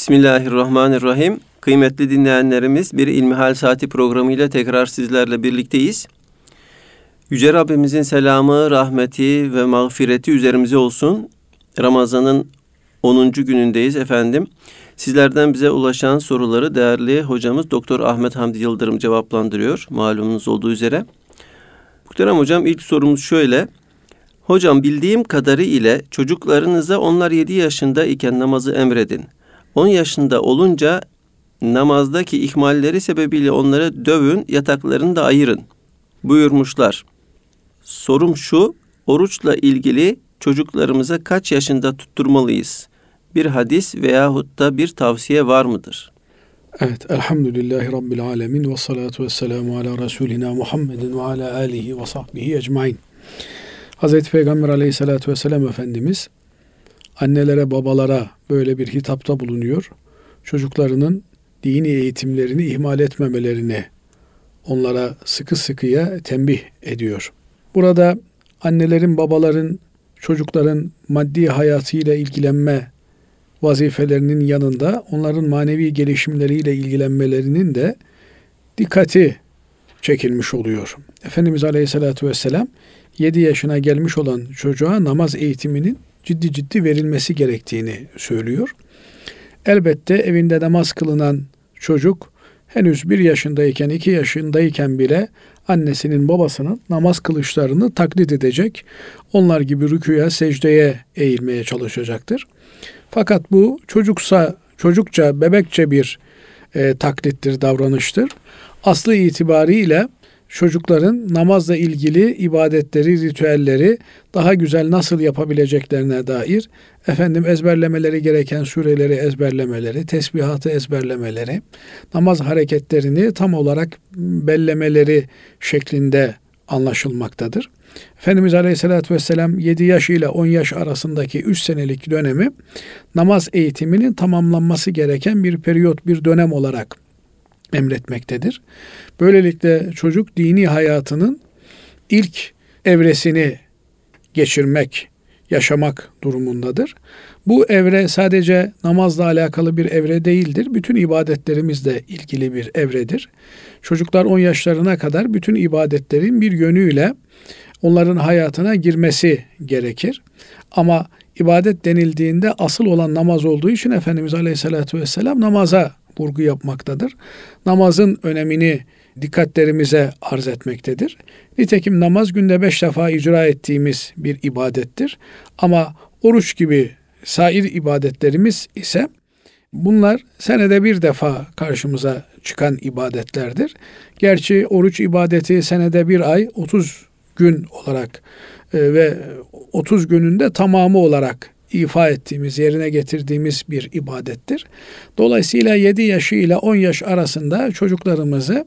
Bismillahirrahmanirrahim. Kıymetli dinleyenlerimiz bir İlmihal Saati programıyla tekrar sizlerle birlikteyiz. Yüce Rabbimizin selamı, rahmeti ve mağfireti üzerimize olsun. Ramazan'ın 10. günündeyiz efendim. Sizlerden bize ulaşan soruları değerli hocamız Doktor Ahmet Hamdi Yıldırım cevaplandırıyor malumunuz olduğu üzere. Muhterem hocam ilk sorumuz şöyle. Hocam bildiğim kadarı ile çocuklarınıza onlar 7 yaşında iken namazı emredin. 10 yaşında olunca namazdaki ihmalleri sebebiyle onları dövün, yataklarını da ayırın buyurmuşlar. Sorum şu, oruçla ilgili çocuklarımıza kaç yaşında tutturmalıyız? Bir hadis veyahut da bir tavsiye var mıdır? Evet, elhamdülillahi rabbil alemin ve salatu ve selamu ala Resulina Muhammedin ve ala alihi ve sahbihi ecmain. Hazreti Peygamber aleyhissalatü vesselam Efendimiz annelere babalara böyle bir hitapta bulunuyor. Çocuklarının dini eğitimlerini ihmal etmemelerini onlara sıkı sıkıya tembih ediyor. Burada annelerin babaların çocukların maddi hayatıyla ilgilenme vazifelerinin yanında onların manevi gelişimleriyle ilgilenmelerinin de dikkati çekilmiş oluyor. Efendimiz Aleyhisselatü Vesselam 7 yaşına gelmiş olan çocuğa namaz eğitiminin ciddi ciddi verilmesi gerektiğini söylüyor. Elbette evinde namaz kılınan çocuk henüz bir yaşındayken, iki yaşındayken bile annesinin babasının namaz kılışlarını taklit edecek. Onlar gibi rüküye, secdeye eğilmeye çalışacaktır. Fakat bu çocuksa, çocukça, bebekçe bir e, taklittir, davranıştır. Aslı itibariyle çocukların namazla ilgili ibadetleri, ritüelleri daha güzel nasıl yapabileceklerine dair efendim ezberlemeleri gereken sureleri ezberlemeleri, tesbihatı ezberlemeleri, namaz hareketlerini tam olarak bellemeleri şeklinde anlaşılmaktadır. Efendimiz Aleyhisselatü Vesselam 7 yaş ile 10 yaş arasındaki 3 senelik dönemi namaz eğitiminin tamamlanması gereken bir periyot, bir dönem olarak emretmektedir. Böylelikle çocuk dini hayatının ilk evresini geçirmek, yaşamak durumundadır. Bu evre sadece namazla alakalı bir evre değildir. Bütün ibadetlerimizle ilgili bir evredir. Çocuklar 10 yaşlarına kadar bütün ibadetlerin bir yönüyle onların hayatına girmesi gerekir. Ama ibadet denildiğinde asıl olan namaz olduğu için Efendimiz Aleyhisselatü Vesselam namaza vurgu yapmaktadır. Namazın önemini dikkatlerimize arz etmektedir. Nitekim namaz günde beş defa icra ettiğimiz bir ibadettir. Ama oruç gibi sair ibadetlerimiz ise bunlar senede bir defa karşımıza çıkan ibadetlerdir. Gerçi oruç ibadeti senede bir ay 30 gün olarak e, ve 30 gününde tamamı olarak ifa ettiğimiz, yerine getirdiğimiz bir ibadettir. Dolayısıyla 7 yaşı ile 10 yaş arasında çocuklarımızı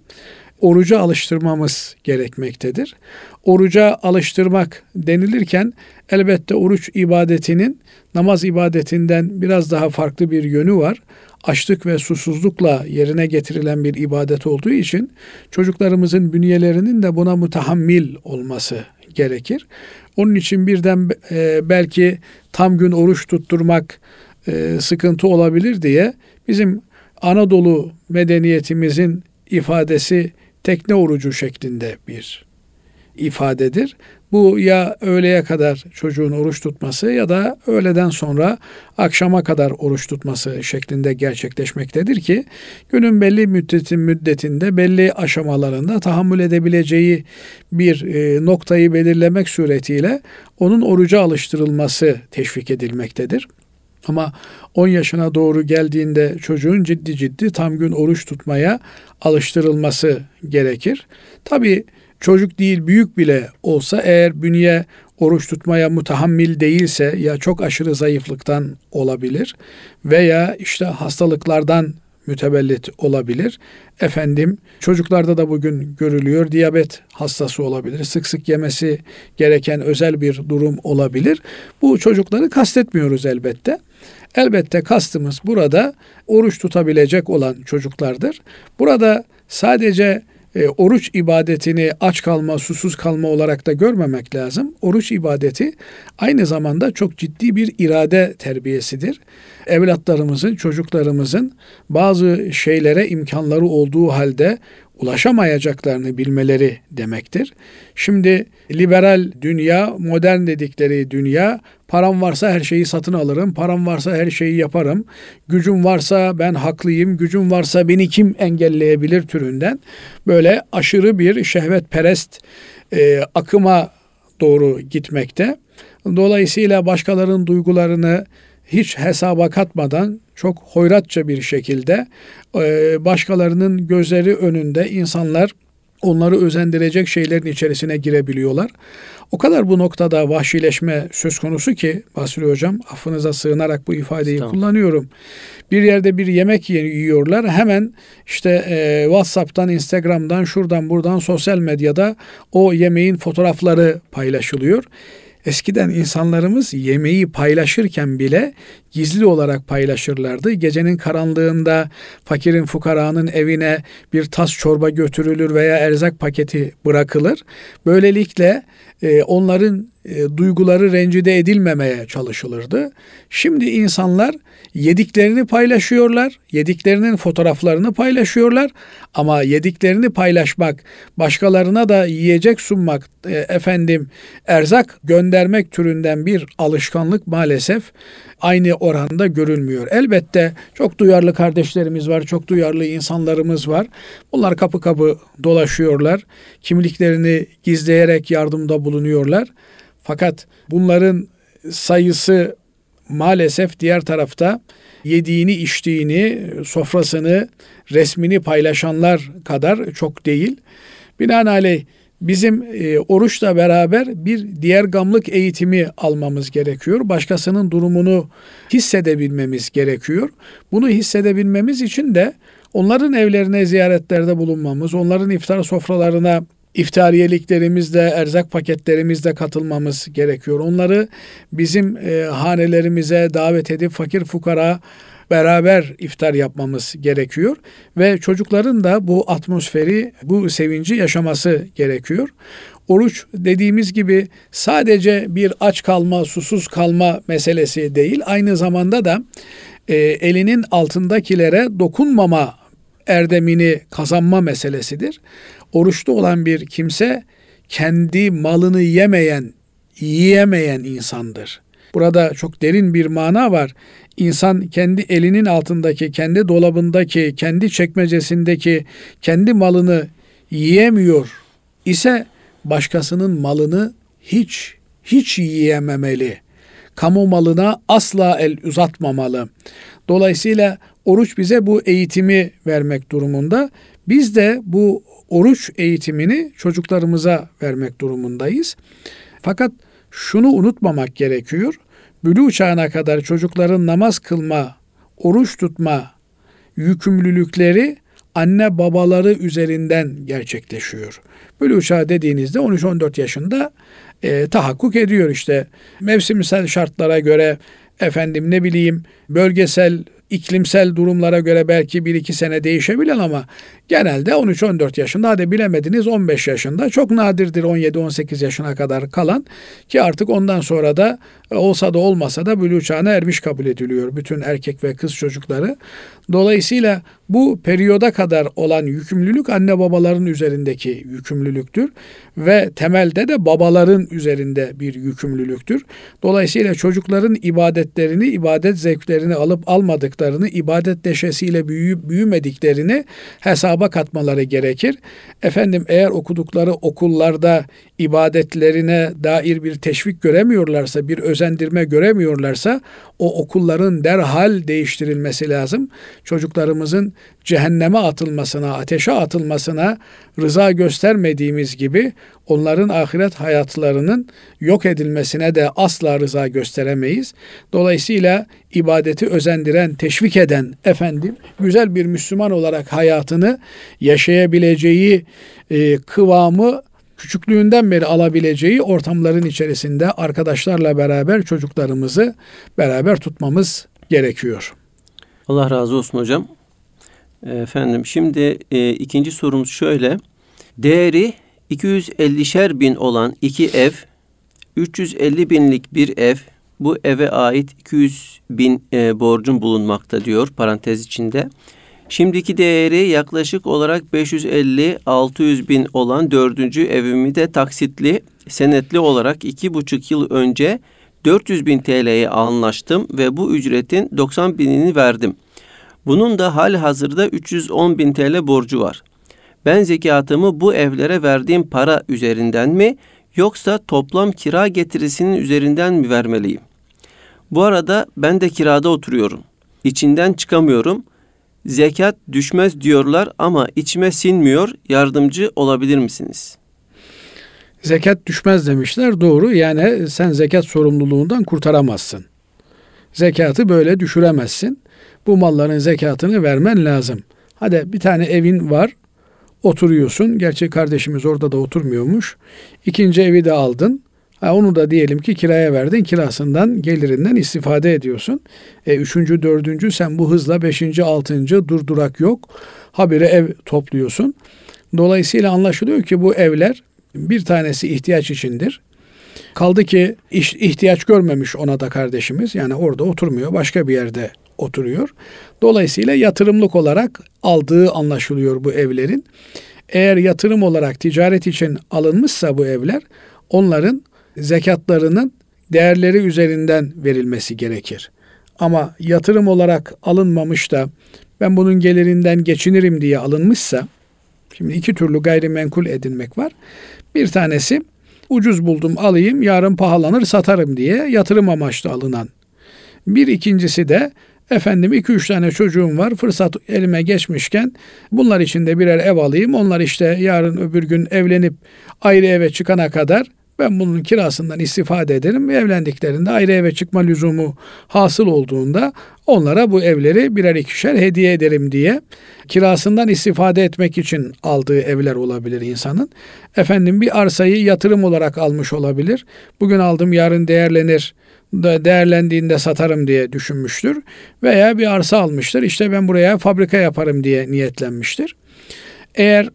oruca alıştırmamız gerekmektedir. Oruca alıştırmak denilirken elbette oruç ibadetinin namaz ibadetinden biraz daha farklı bir yönü var. Açlık ve susuzlukla yerine getirilen bir ibadet olduğu için çocuklarımızın bünyelerinin de buna mutahammil olması gerekir. Onun için birden e, belki tam gün oruç tutturmak e, sıkıntı olabilir diye bizim Anadolu medeniyetimizin ifadesi tekne orucu şeklinde bir ifadedir. Bu ya öğleye kadar çocuğun oruç tutması ya da öğleden sonra akşama kadar oruç tutması şeklinde gerçekleşmektedir ki günün belli müddetin müddetinde belli aşamalarında tahammül edebileceği bir e, noktayı belirlemek suretiyle onun oruca alıştırılması teşvik edilmektedir. Ama 10 yaşına doğru geldiğinde çocuğun ciddi ciddi tam gün oruç tutmaya alıştırılması gerekir. Tabi çocuk değil büyük bile olsa eğer bünye oruç tutmaya mutahammil değilse ya çok aşırı zayıflıktan olabilir veya işte hastalıklardan mütevellit olabilir. Efendim çocuklarda da bugün görülüyor diyabet hastası olabilir. Sık sık yemesi gereken özel bir durum olabilir. Bu çocukları kastetmiyoruz elbette. Elbette kastımız burada oruç tutabilecek olan çocuklardır. Burada sadece e, oruç ibadetini aç kalma, susuz kalma olarak da görmemek lazım. Oruç ibadeti aynı zamanda çok ciddi bir irade terbiyesidir. Evlatlarımızın, çocuklarımızın bazı şeylere imkanları olduğu halde ulaşamayacaklarını bilmeleri demektir. Şimdi liberal dünya, modern dedikleri dünya, param varsa her şeyi satın alırım, param varsa her şeyi yaparım, gücüm varsa ben haklıyım, gücüm varsa beni kim engelleyebilir türünden böyle aşırı bir şehvetperest e, akıma doğru gitmekte. Dolayısıyla başkalarının duygularını hiç hesaba katmadan çok hoyratça bir şekilde e, başkalarının gözleri önünde insanlar onları özendirecek şeylerin içerisine girebiliyorlar. O kadar bu noktada vahşileşme söz konusu ki Basri Hocam affınıza sığınarak bu ifadeyi kullanıyorum. Bir yerde bir yemek yiyorlar hemen işte e, Whatsapp'tan, Instagram'dan, şuradan buradan sosyal medyada o yemeğin fotoğrafları paylaşılıyor. Eskiden insanlarımız yemeği paylaşırken bile gizli olarak paylaşırlardı. Gecenin karanlığında fakirin fukaranın evine bir tas çorba götürülür veya erzak paketi bırakılır. Böylelikle e, onların e, duyguları rencide edilmemeye çalışılırdı. Şimdi insanlar yediklerini paylaşıyorlar, yediklerinin fotoğraflarını paylaşıyorlar ama yediklerini paylaşmak, başkalarına da yiyecek sunmak, e, efendim erzak göndermek türünden bir alışkanlık maalesef aynı oranda görülmüyor. Elbette çok duyarlı kardeşlerimiz var, çok duyarlı insanlarımız var. Bunlar kapı kapı dolaşıyorlar. Kimliklerini gizleyerek yardımda bulunuyorlar. Fakat bunların sayısı maalesef diğer tarafta yediğini, içtiğini, sofrasını, resmini paylaşanlar kadar çok değil. Binaenaleyh bizim e, oruçla beraber bir diğer gamlık eğitimi almamız gerekiyor. Başkasının durumunu hissedebilmemiz gerekiyor. Bunu hissedebilmemiz için de onların evlerine ziyaretlerde bulunmamız, onların iftar sofralarına iftariyeliklerimizle, erzak paketlerimizle katılmamız gerekiyor. Onları bizim e, hanelerimize davet edip fakir fukara beraber iftar yapmamız gerekiyor ve çocukların da bu atmosferi, bu sevinci yaşaması gerekiyor. Oruç dediğimiz gibi sadece bir aç kalma, susuz kalma meselesi değil, aynı zamanda da e, elinin altındakilere dokunmama erdemini kazanma meselesidir. Oruçlu olan bir kimse kendi malını yemeyen, yiyemeyen insandır. Burada çok derin bir mana var. İnsan kendi elinin altındaki, kendi dolabındaki, kendi çekmecesindeki kendi malını yiyemiyor ise başkasının malını hiç hiç yiyememeli. Kamu malına asla el uzatmamalı. Dolayısıyla oruç bize bu eğitimi vermek durumunda. Biz de bu oruç eğitimini çocuklarımıza vermek durumundayız. Fakat şunu unutmamak gerekiyor. Bülü çağına kadar çocukların namaz kılma, oruç tutma yükümlülükleri anne babaları üzerinden gerçekleşiyor. Bülü çağı dediğinizde 13-14 yaşında e, tahakkuk ediyor işte. Mevsimsel şartlara göre efendim ne bileyim bölgesel iklimsel durumlara göre belki bir iki sene değişebilir ama genelde 13-14 yaşında hadi bilemediniz 15 yaşında çok nadirdir 17-18 yaşına kadar kalan ki artık ondan sonra da olsa da olmasa da bülü çağına ermiş kabul ediliyor bütün erkek ve kız çocukları. Dolayısıyla bu periyoda kadar olan yükümlülük anne babaların üzerindeki yükümlülüktür ve temelde de babaların üzerinde bir yükümlülüktür. Dolayısıyla çocukların ibadetlerini, ibadet zevklerini alıp almadıklarını, ibadet neşesiyle büyüyüp büyümediklerini hesaba katmaları gerekir. Efendim eğer okudukları okullarda ibadetlerine dair bir teşvik göremiyorlarsa, bir özendirme göremiyorlarsa o okulların derhal değiştirilmesi lazım. Çocuklarımızın cehenneme atılmasına, ateşe atılmasına rıza göstermediğimiz gibi onların ahiret hayatlarının yok edilmesine de asla rıza gösteremeyiz. Dolayısıyla ibadeti özendiren, teşvik eden efendim güzel bir Müslüman olarak hayatını yaşayabileceği e, kıvamı küçüklüğünden beri alabileceği ortamların içerisinde arkadaşlarla beraber çocuklarımızı beraber tutmamız gerekiyor. Allah razı olsun hocam. Efendim şimdi e, ikinci sorumuz şöyle. Değeri 250'şer bin olan iki ev, 350 binlik bir ev, bu eve ait 200 bin e, borcum bulunmakta diyor parantez içinde. Şimdiki değeri yaklaşık olarak 550-600 bin olan dördüncü evimi de taksitli, senetli olarak iki buçuk yıl önce 400 bin TL'ye anlaştım ve bu ücretin 90 binini verdim. Bunun da hali hazırda 310 bin TL borcu var. Ben zekatımı bu evlere verdiğim para üzerinden mi yoksa toplam kira getirisinin üzerinden mi vermeliyim? Bu arada ben de kirada oturuyorum. İçinden çıkamıyorum. Zekat düşmez diyorlar ama içime sinmiyor. Yardımcı olabilir misiniz? Zekat düşmez demişler. Doğru. Yani sen zekat sorumluluğundan kurtaramazsın. Zekatı böyle düşüremezsin. Bu malların zekatını vermen lazım. Hadi bir tane evin var. Oturuyorsun. Gerçi kardeşimiz orada da oturmuyormuş. İkinci evi de aldın. Ha, onu da diyelim ki kiraya verdin. Kirasından, gelirinden istifade ediyorsun. E, üçüncü, dördüncü sen bu hızla beşinci, altıncı durdurak yok. Habire ev topluyorsun. Dolayısıyla anlaşılıyor ki bu evler bir tanesi ihtiyaç içindir. Kaldı ki ihtiyaç görmemiş ona da kardeşimiz. Yani orada oturmuyor, başka bir yerde oturuyor. Dolayısıyla yatırımlık olarak aldığı anlaşılıyor bu evlerin. Eğer yatırım olarak ticaret için alınmışsa bu evler, onların zekatlarının değerleri üzerinden verilmesi gerekir. Ama yatırım olarak alınmamış da ben bunun gelirinden geçinirim diye alınmışsa, şimdi iki türlü gayrimenkul edinmek var. Bir tanesi ucuz buldum alayım yarın pahalanır satarım diye yatırım amaçlı alınan. Bir ikincisi de efendim iki üç tane çocuğum var fırsat elime geçmişken bunlar için de birer ev alayım. Onlar işte yarın öbür gün evlenip ayrı eve çıkana kadar ben bunun kirasından istifade ederim evlendiklerinde ayrı eve çıkma lüzumu hasıl olduğunda onlara bu evleri birer ikişer hediye ederim diye kirasından istifade etmek için aldığı evler olabilir insanın. Efendim bir arsayı yatırım olarak almış olabilir. Bugün aldım yarın değerlenir değerlendiğinde satarım diye düşünmüştür. Veya bir arsa almıştır. İşte ben buraya fabrika yaparım diye niyetlenmiştir. Eğer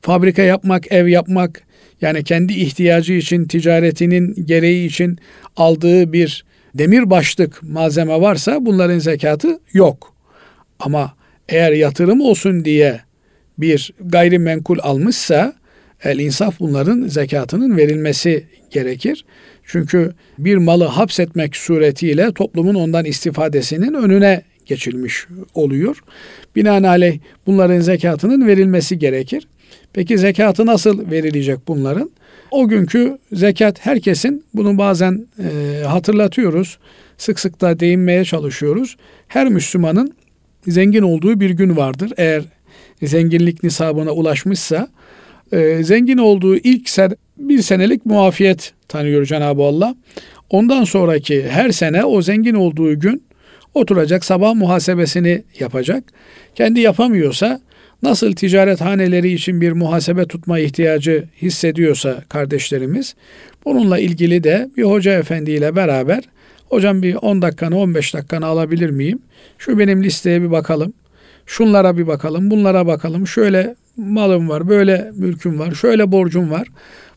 fabrika yapmak, ev yapmak yani kendi ihtiyacı için, ticaretinin gereği için aldığı bir demir başlık malzeme varsa bunların zekatı yok. Ama eğer yatırım olsun diye bir gayrimenkul almışsa el insaf bunların zekatının verilmesi gerekir. Çünkü bir malı hapsetmek suretiyle toplumun ondan istifadesinin önüne geçilmiş oluyor. Binaenaleyh bunların zekatının verilmesi gerekir. Peki zekatı nasıl verilecek bunların? O günkü zekat herkesin bunu bazen e, hatırlatıyoruz. Sık sık da değinmeye çalışıyoruz. Her Müslümanın zengin olduğu bir gün vardır. Eğer zenginlik nisabına ulaşmışsa e, zengin olduğu ilk sen, bir senelik muafiyet tanıyor Cenab-ı Allah. Ondan sonraki her sene o zengin olduğu gün oturacak sabah muhasebesini yapacak. Kendi yapamıyorsa Nasıl ticaret haneleri için bir muhasebe tutma ihtiyacı hissediyorsa kardeşlerimiz, bununla ilgili de bir hoca efendiyle beraber hocam bir 10 dakikanı 15 dakikanı alabilir miyim? Şu benim listeye bir bakalım. Şunlara bir bakalım, bunlara bakalım. Şöyle malım var, böyle mülküm var, şöyle borcum var.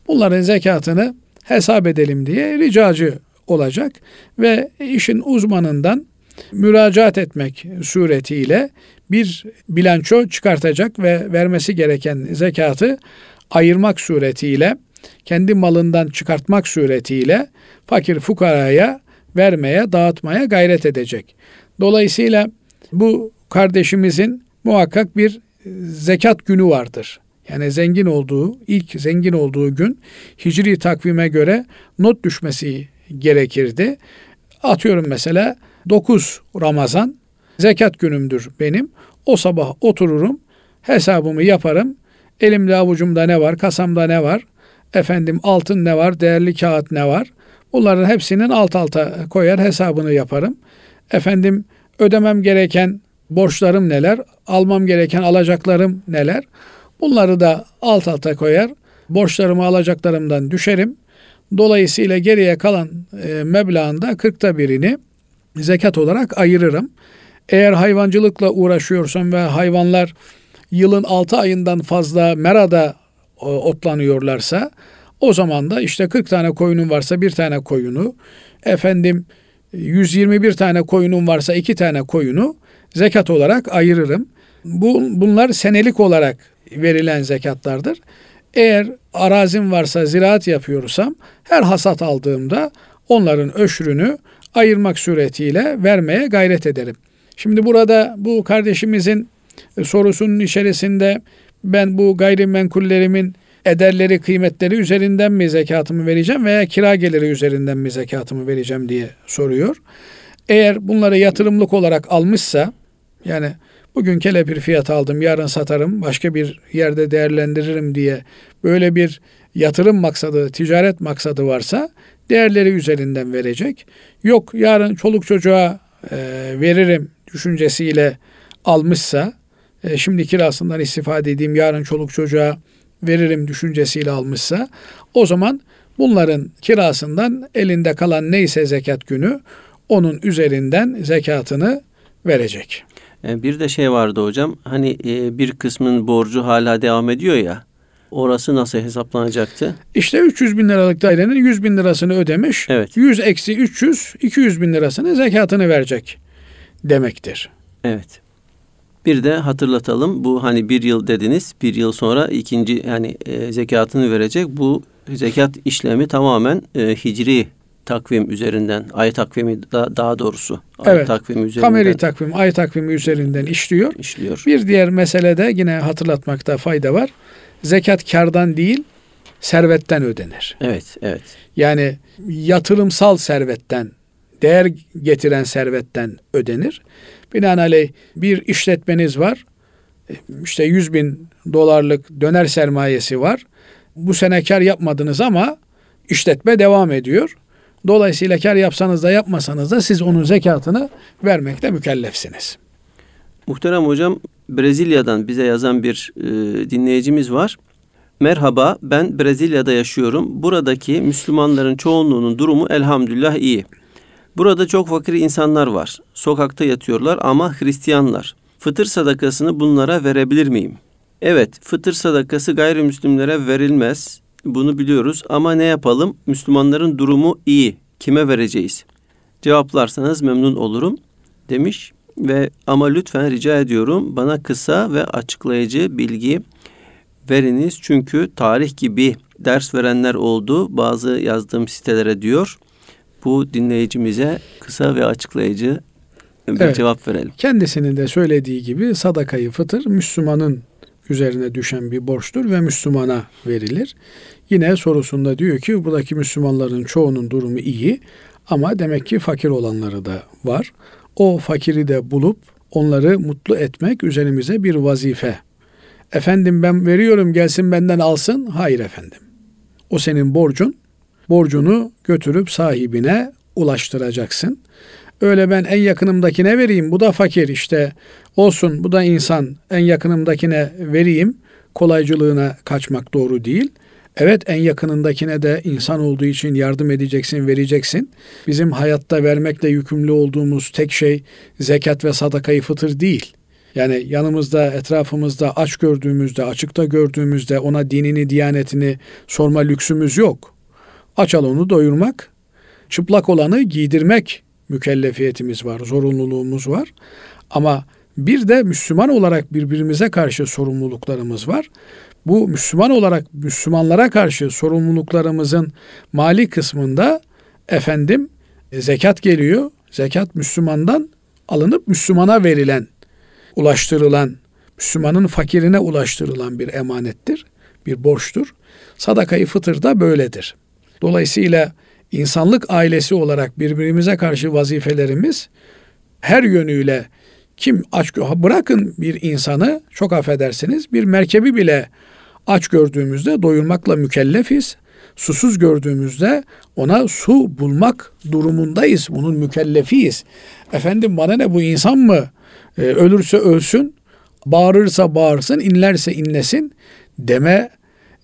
Bunların zekatını hesap edelim diye ricacı olacak ve işin uzmanından müracaat etmek suretiyle bir bilanço çıkartacak ve vermesi gereken zekatı ayırmak suretiyle kendi malından çıkartmak suretiyle fakir fukaraya vermeye, dağıtmaya gayret edecek. Dolayısıyla bu kardeşimizin muhakkak bir zekat günü vardır. Yani zengin olduğu, ilk zengin olduğu gün hicri takvime göre not düşmesi gerekirdi. Atıyorum mesela 9 Ramazan zekat günümdür benim. O sabah otururum, hesabımı yaparım. Elimde avucumda ne var, kasamda ne var, efendim altın ne var, değerli kağıt ne var. Bunların hepsinin alt alta koyar hesabını yaparım. Efendim ödemem gereken borçlarım neler, almam gereken alacaklarım neler. Bunları da alt alta koyar. Borçlarımı alacaklarımdan düşerim. Dolayısıyla geriye kalan e, meblağında kırkta birini zekat olarak ayırırım. Eğer hayvancılıkla uğraşıyorsan ve hayvanlar yılın altı ayından fazla merada e, otlanıyorlarsa o zaman da işte 40 tane koyunun varsa bir tane koyunu efendim 121 tane koyunun varsa iki tane koyunu zekat olarak ayırırım. Bu, bunlar senelik olarak verilen zekatlardır. Eğer arazim varsa ziraat yapıyorsam her hasat aldığımda onların öşrünü ayırmak suretiyle vermeye gayret ederim. Şimdi burada bu kardeşimizin sorusunun içerisinde ben bu gayrimenkullerimin ederleri, kıymetleri üzerinden mi zekatımı vereceğim veya kira geliri üzerinden mi zekatımı vereceğim diye soruyor. Eğer bunları yatırımlık olarak almışsa yani bugün kelepir fiyat aldım yarın satarım başka bir yerde değerlendiririm diye böyle bir yatırım maksadı, ticaret maksadı varsa değerleri üzerinden verecek. Yok yarın çoluk çocuğa e, veririm düşüncesiyle almışsa e, şimdi kirasından istifade edeyim yarın çoluk çocuğa veririm düşüncesiyle almışsa o zaman bunların kirasından elinde kalan neyse zekat günü onun üzerinden zekatını verecek. E, bir de şey vardı hocam hani e, bir kısmın borcu hala devam ediyor ya orası nasıl hesaplanacaktı? İşte 300 bin liralık dairenin 100 bin lirasını ödemiş. Evet. 100 eksi 300 200 bin lirasını zekatını verecek demektir. Evet. Bir de hatırlatalım bu hani bir yıl dediniz bir yıl sonra ikinci yani e, zekatını verecek bu zekat işlemi tamamen e, hicri takvim üzerinden ay takvimi da, daha doğrusu ay Evet. takvimi üzerinden Kameri takvim, ay takvimi üzerinden işliyor. işliyor. Bir diğer mesele de yine hatırlatmakta fayda var. Zekat kardan değil, servetten ödenir. Evet evet Yani yatırımsal servetten, değer getiren servetten ödenir. Binaenaleyh bir işletmeniz var. İşte 100 bin dolarlık döner sermayesi var. Bu sene kar yapmadınız ama işletme devam ediyor. Dolayısıyla kar yapsanız da yapmasanız da siz onun zekatını vermekte mükellefsiniz. Muhterem hocam Brezilya'dan bize yazan bir e, dinleyicimiz var. Merhaba ben Brezilya'da yaşıyorum. Buradaki Müslümanların çoğunluğunun durumu elhamdülillah iyi. Burada çok fakir insanlar var. Sokakta yatıyorlar ama Hristiyanlar. Fıtır sadakasını bunlara verebilir miyim? Evet, fıtır sadakası gayrimüslimlere verilmez. Bunu biliyoruz ama ne yapalım? Müslümanların durumu iyi. Kime vereceğiz? Cevaplarsanız memnun olurum demiş ve ama lütfen rica ediyorum bana kısa ve açıklayıcı bilgi veriniz çünkü tarih gibi ders verenler oldu bazı yazdığım sitelere diyor. Bu dinleyicimize kısa ve açıklayıcı bir Evet. cevap verelim. Kendisinin de söylediği gibi sadakayı fıtır Müslümanın üzerine düşen bir borçtur ve Müslümana verilir. Yine sorusunda diyor ki buradaki Müslümanların çoğunun durumu iyi ama demek ki fakir olanları da var. O fakiri de bulup onları mutlu etmek üzerimize bir vazife. Efendim ben veriyorum gelsin benden alsın. Hayır efendim. O senin borcun. Borcunu götürüp sahibine ulaştıracaksın. Öyle ben en yakınımdakine vereyim. Bu da fakir işte. Olsun bu da insan. En yakınımdakine vereyim. Kolaycılığına kaçmak doğru değil. Evet en yakınındakine de insan olduğu için yardım edeceksin, vereceksin. Bizim hayatta vermekle yükümlü olduğumuz tek şey zekat ve sadakayı fıtır değil. Yani yanımızda, etrafımızda aç gördüğümüzde, açıkta gördüğümüzde ona dinini, diyanetini sorma lüksümüz yok. Aç onu doyurmak, çıplak olanı giydirmek mükellefiyetimiz var, zorunluluğumuz var. Ama bir de Müslüman olarak birbirimize karşı sorumluluklarımız var. Bu Müslüman olarak Müslümanlara karşı sorumluluklarımızın mali kısmında efendim e, zekat geliyor. Zekat Müslümandan alınıp Müslümana verilen, ulaştırılan, Müslümanın fakirine ulaştırılan bir emanettir, bir borçtur. Sadakayı fıtır da böyledir. Dolayısıyla insanlık ailesi olarak birbirimize karşı vazifelerimiz her yönüyle kim aç bırakın bir insanı çok affedersiniz bir merkebi bile aç gördüğümüzde doyurmakla mükellefiz. Susuz gördüğümüzde ona su bulmak durumundayız. Bunun mükellefiyiz. Efendim bana ne bu insan mı? Ee, ölürse ölsün, bağırırsa bağırsın, inlerse inlesin deme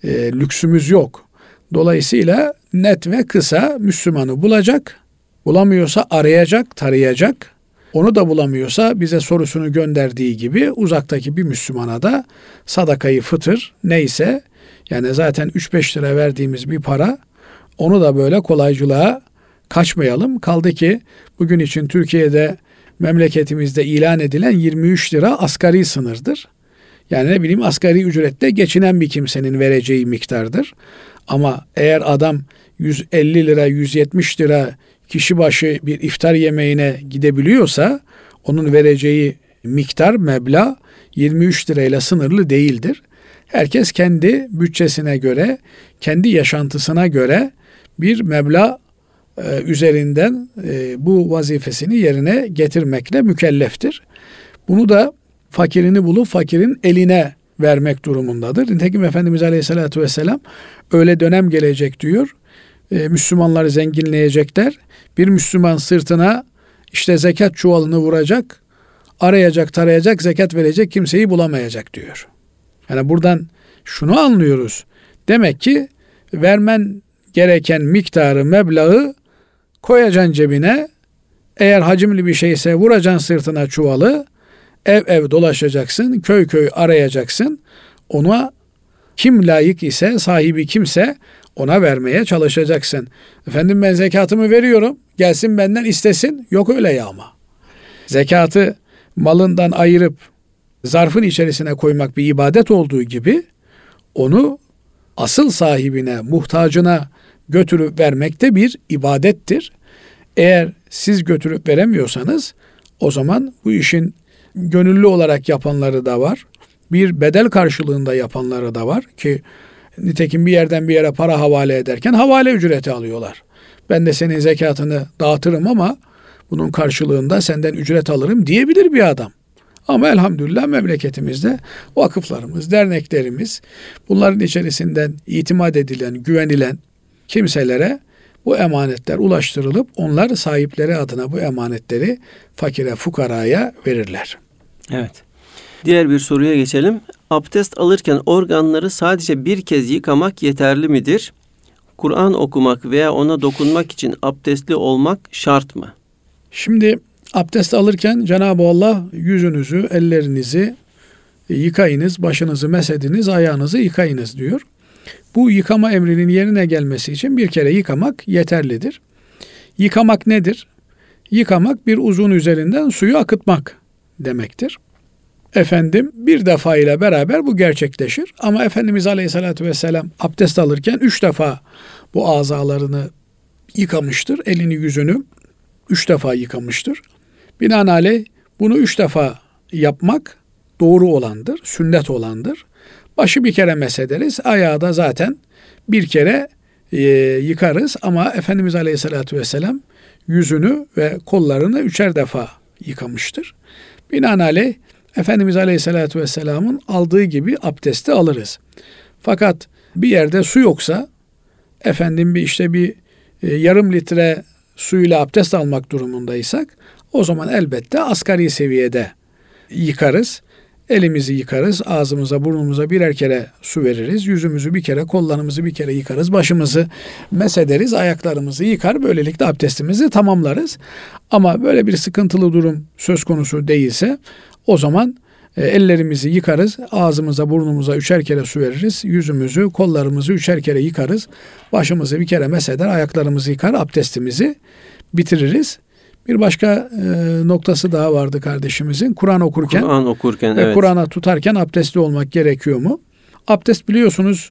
e, lüksümüz yok. Dolayısıyla net ve kısa Müslümanı bulacak, bulamıyorsa arayacak, tarayacak, Onu da bulamıyorsa bize sorusunu gönderdiği gibi uzaktaki bir Müslümana da sadakayı fıtır neyse yani zaten 3-5 lira verdiğimiz bir para onu da böyle kolaycılığa kaçmayalım. Kaldı ki bugün için Türkiye'de memleketimizde ilan edilen 23 lira asgari sınırdır. Yani ne bileyim asgari ücrette geçinen bir kimsenin vereceği miktardır. Ama eğer adam 150 lira, 170 lira kişi başı bir iftar yemeğine gidebiliyorsa onun vereceği miktar, meblağ 23 lirayla sınırlı değildir. Herkes kendi bütçesine göre, kendi yaşantısına göre bir meblağ e, üzerinden e, bu vazifesini yerine getirmekle mükelleftir. Bunu da fakirini bulup fakirin eline vermek durumundadır. Nitekim Efendimiz Aleyhisselatü Vesselam öyle dönem gelecek diyor. E, Müslümanlar zenginleyecekler. Bir Müslüman sırtına işte zekat çuvalını vuracak, arayacak, tarayacak, zekat verecek kimseyi bulamayacak diyor. Yani buradan şunu anlıyoruz. Demek ki vermen gereken miktarı, meblağı koyacaksın cebine. Eğer hacimli bir şeyse vuracaksın sırtına çuvalı. Ev ev dolaşacaksın, köy köy arayacaksın. Ona kim layık ise, sahibi kimse ona vermeye çalışacaksın. Efendim ben zekatımı veriyorum. Gelsin benden istesin. Yok öyle ya ama. Zekatı malından ayırıp zarfın içerisine koymak bir ibadet olduğu gibi onu asıl sahibine, muhtacına götürüp vermek de bir ibadettir. Eğer siz götürüp veremiyorsanız o zaman bu işin gönüllü olarak yapanları da var. Bir bedel karşılığında yapanları da var ki nitekim bir yerden bir yere para havale ederken havale ücreti alıyorlar. Ben de senin zekatını dağıtırım ama bunun karşılığında senden ücret alırım diyebilir bir adam. Ama elhamdülillah memleketimizde vakıflarımız, derneklerimiz bunların içerisinden itimat edilen, güvenilen kimselere bu emanetler ulaştırılıp onlar sahipleri adına bu emanetleri fakire, fukaraya verirler. Evet. Diğer bir soruya geçelim. Abdest alırken organları sadece bir kez yıkamak yeterli midir? Kur'an okumak veya ona dokunmak için abdestli olmak şart mı? Şimdi abdest alırken Cenab-ı Allah yüzünüzü, ellerinizi yıkayınız, başınızı mesediniz, ayağınızı yıkayınız diyor. Bu yıkama emrinin yerine gelmesi için bir kere yıkamak yeterlidir. Yıkamak nedir? Yıkamak bir uzun üzerinden suyu akıtmak demektir. Efendim bir defa ile beraber bu gerçekleşir. Ama Efendimiz Aleyhisselatü Vesselam abdest alırken üç defa bu azalarını yıkamıştır. Elini yüzünü üç defa yıkamıştır. Binaenaleyh bunu üç defa yapmak doğru olandır, sünnet olandır. Başı bir kere mesederiz, ayağı da zaten bir kere e, yıkarız ama Efendimiz Aleyhisselatü Vesselam yüzünü ve kollarını üçer defa yıkamıştır. Binaenaleyh Efendimiz Aleyhisselatü Vesselam'ın aldığı gibi abdesti alırız. Fakat bir yerde su yoksa efendim bir işte bir e, yarım litre suyla abdest almak durumundaysak o zaman elbette asgari seviyede yıkarız. Elimizi yıkarız, ağzımıza, burnumuza birer kere su veririz, yüzümüzü bir kere, kollarımızı bir kere yıkarız, başımızı mesederiz, ayaklarımızı yıkar, böylelikle abdestimizi tamamlarız. Ama böyle bir sıkıntılı durum söz konusu değilse o zaman e, ellerimizi yıkarız, ağzımıza, burnumuza üçer kere su veririz, yüzümüzü, kollarımızı üçer kere yıkarız, başımızı bir kere meseder, ayaklarımızı yıkar, abdestimizi bitiririz. Bir başka e, noktası daha vardı kardeşimizin. Kur'an okurken, Kur'an okurken ve evet. Kur'an'a tutarken abdestli olmak gerekiyor mu? Abdest biliyorsunuz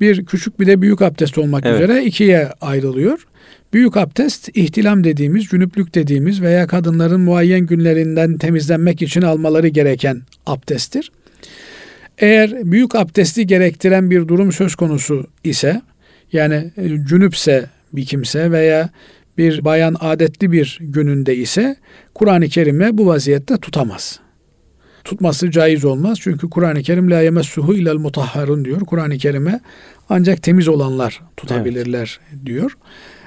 bir küçük bir de büyük abdest olmak Evet. üzere ikiye ayrılıyor. Büyük abdest ihtilam dediğimiz, cünüplük dediğimiz veya kadınların muayyen günlerinden temizlenmek için almaları gereken abdesttir. Eğer büyük abdesti gerektiren bir durum söz konusu ise yani e, cünüpse bir kimse veya bir bayan adetli bir gününde ise Kur'an-ı Kerim'e bu vaziyette tutamaz. Tutması caiz olmaz. Çünkü Kur'an-ı Kerim la yemessuhu ilel mutahharun diyor. Kur'an-ı Kerim'e ancak temiz olanlar tutabilirler diyor.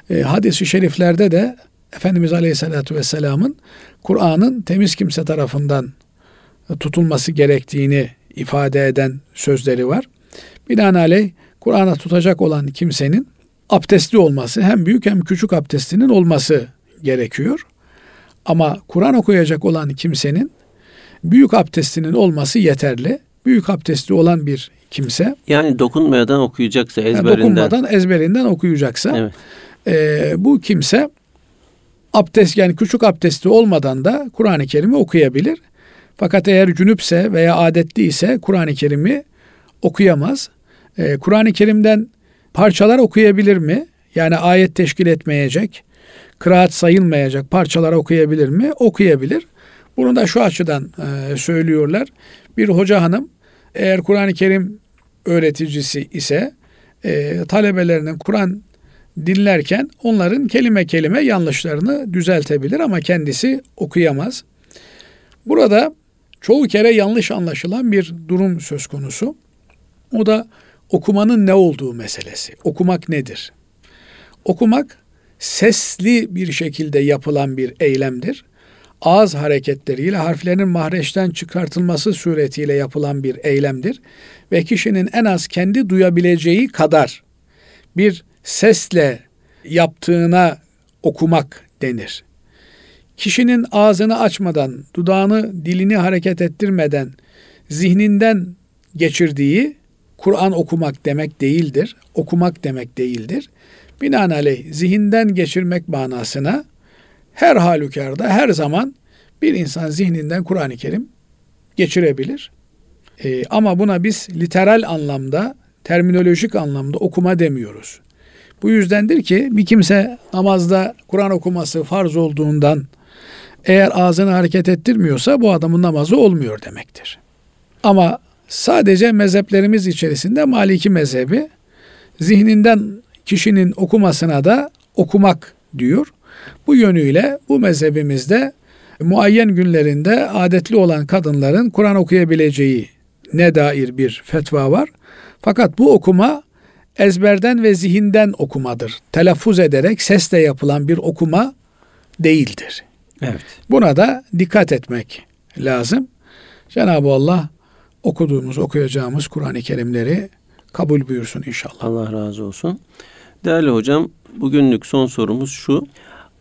E, hadis-i şeriflerde de Efendimiz Aleyhisselatü Vesselam'ın Kur'an'ın temiz kimse tarafından tutulması gerektiğini ifade eden sözleri var. Binaenaleyh Kur'an'a tutacak olan kimsenin abdestli olması hem büyük hem küçük abdestinin olması gerekiyor. Ama Kur'an okuyacak olan kimsenin büyük abdestinin olması yeterli. Büyük abdesti olan bir kimse Yani dokunmadan okuyacaksa yani ezberinden. dokunmadan ezberinden okuyacaksa Evet. e, bu kimse abdest yani küçük abdesti olmadan da Kur'an-ı Kerim'i okuyabilir. Fakat eğer cünüpse veya adetli ise Kur'an-ı Kerim'i okuyamaz. E, Kur'an-ı Kerim'den parçalar okuyabilir mi? Yani ayet teşkil etmeyecek, kıraat sayılmayacak parçalar okuyabilir mi? Okuyabilir. Bunu da şu açıdan e, söylüyorlar. Bir hoca hanım eğer Kur'an-ı Kerim öğreticisi ise e, talebelerinin Kur'an dinlerken onların kelime kelime yanlışlarını düzeltebilir ama kendisi okuyamaz. Burada çoğu kere yanlış anlaşılan bir durum söz konusu. O da okumanın ne olduğu meselesi. Okumak nedir? Okumak sesli bir şekilde yapılan bir eylemdir. Ağız hareketleriyle harflerin mahreçten çıkartılması suretiyle yapılan bir eylemdir ve kişinin en az kendi duyabileceği kadar bir sesle yaptığına okumak denir. Kişinin ağzını açmadan, dudağını, dilini hareket ettirmeden zihninden geçirdiği Kur'an okumak demek değildir. Okumak demek değildir. Binaenaleyh zihinden geçirmek manasına her halükarda her zaman bir insan zihninden Kur'an-ı Kerim geçirebilir. Ee, ama buna biz literal anlamda, terminolojik anlamda okuma demiyoruz. Bu yüzdendir ki bir kimse namazda Kur'an okuması farz olduğundan eğer ağzını hareket ettirmiyorsa bu adamın namazı olmuyor demektir. Ama sadece mezheplerimiz içerisinde Maliki mezhebi zihninden kişinin okumasına da okumak diyor. Bu yönüyle bu mezhebimizde muayyen günlerinde adetli olan kadınların Kur'an okuyabileceği ne dair bir fetva var. Fakat bu okuma ezberden ve zihinden okumadır. Telaffuz ederek sesle yapılan bir okuma değildir. Evet. Buna da dikkat etmek lazım. Cenab-ı Allah okuduğumuz, okuyacağımız Kur'an-ı Kerimleri kabul buyursun inşallah. Allah razı olsun. Değerli hocam, bugünlük son sorumuz şu.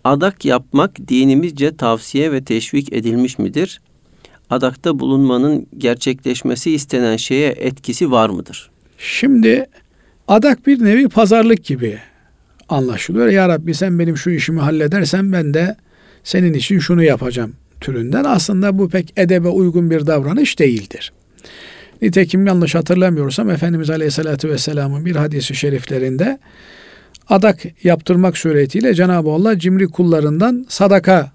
Adak yapmak dinimizce tavsiye ve teşvik edilmiş midir? Adakta bulunmanın gerçekleşmesi istenen şeye etkisi var mıdır? Şimdi adak bir nevi pazarlık gibi anlaşılıyor. Ya Rabbi sen benim şu işimi halledersen ben de senin için şunu yapacağım türünden. Aslında bu pek edebe uygun bir davranış değildir. Nitekim yanlış hatırlamıyorsam Efendimiz Aleyhisselatü Vesselam'ın bir hadisi şeriflerinde adak yaptırmak suretiyle Cenab-ı Allah cimri kullarından sadaka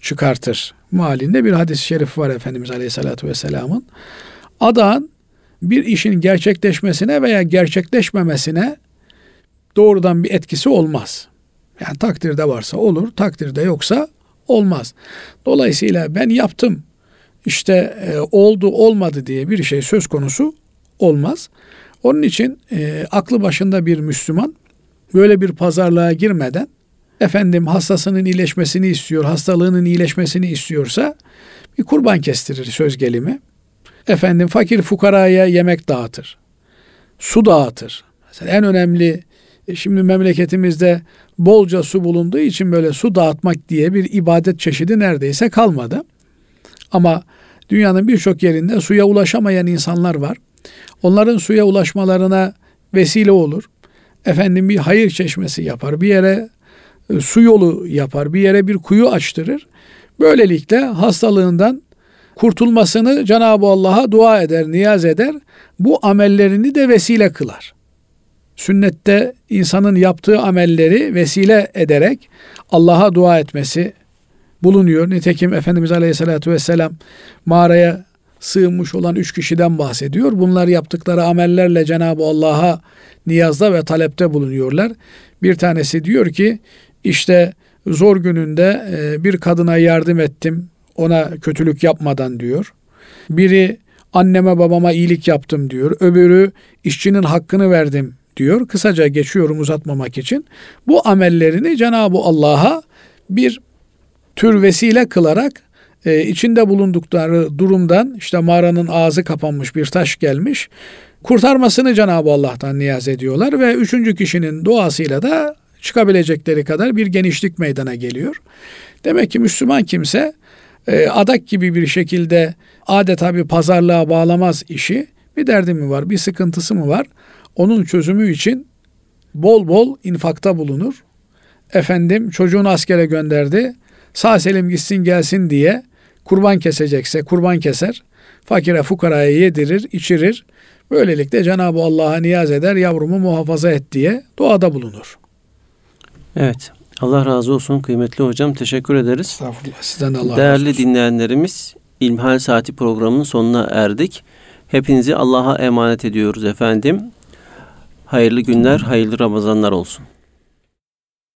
çıkartır. Muhalinde bir hadis-i şerif var Efendimiz Aleyhisselatü Vesselam'ın. Adağın bir işin gerçekleşmesine veya gerçekleşmemesine doğrudan bir etkisi olmaz. Yani takdirde varsa olur, takdirde yoksa olmaz. Dolayısıyla ben yaptım, işte e, oldu olmadı diye bir şey söz konusu olmaz. Onun için e, aklı başında bir Müslüman böyle bir pazarlığa girmeden efendim hastasının iyileşmesini istiyor, hastalığının iyileşmesini istiyorsa bir kurban kestirir söz gelimi. Efendim fakir fukaraya yemek dağıtır. Su dağıtır. Mesela en önemli e, şimdi memleketimizde bolca su bulunduğu için böyle su dağıtmak diye bir ibadet çeşidi neredeyse kalmadı. Ama dünyanın birçok yerinde suya ulaşamayan insanlar var. Onların suya ulaşmalarına vesile olur. Efendim bir hayır çeşmesi yapar, bir yere e, su yolu yapar, bir yere bir kuyu açtırır. Böylelikle hastalığından kurtulmasını Cenab-ı Allah'a dua eder, niyaz eder. Bu amellerini de vesile kılar. Sünnette insanın yaptığı amelleri vesile ederek Allah'a dua etmesi bulunuyor. Nitekim Efendimiz Aleyhisselatü Vesselam mağaraya sığınmış olan üç kişiden bahsediyor. Bunlar yaptıkları amellerle Cenab-ı Allah'a niyazda ve talepte bulunuyorlar. Bir tanesi diyor ki işte zor gününde e, bir kadına yardım ettim ona kötülük yapmadan diyor. Biri anneme babama iyilik yaptım diyor. Öbürü işçinin hakkını verdim diyor. Kısaca geçiyorum uzatmamak için. Bu amellerini Cenab-ı Allah'a bir tür vesile kılarak e, içinde bulundukları durumdan işte mağaranın ağzı kapanmış bir taş gelmiş. Kurtarmasını Cenab-ı Allah'tan niyaz ediyorlar ve üçüncü kişinin duasıyla da çıkabilecekleri kadar bir genişlik meydana geliyor. Demek ki Müslüman kimse e, adak gibi bir şekilde adeta bir pazarlığa bağlamaz işi. Bir derdi mi var, bir sıkıntısı mı var? Onun çözümü için bol bol infakta bulunur. Efendim çocuğunu askere gönderdi. Sağ selim gitsin gelsin diye kurban kesecekse kurban keser. Fakire fukaraya yedirir, içirir. Böylelikle Cenab-ı Allah'a niyaz eder, yavrumu muhafaza et diye duada bulunur. Evet. Allah razı olsun kıymetli hocam. Teşekkür ederiz. Estağfurullah. Sizden de Allah razı Değerli olsun. dinleyenlerimiz, İlmihal Saati programının sonuna erdik. Hepinizi Allah'a emanet ediyoruz efendim. Hayırlı günler, hayırlı Ramazanlar olsun.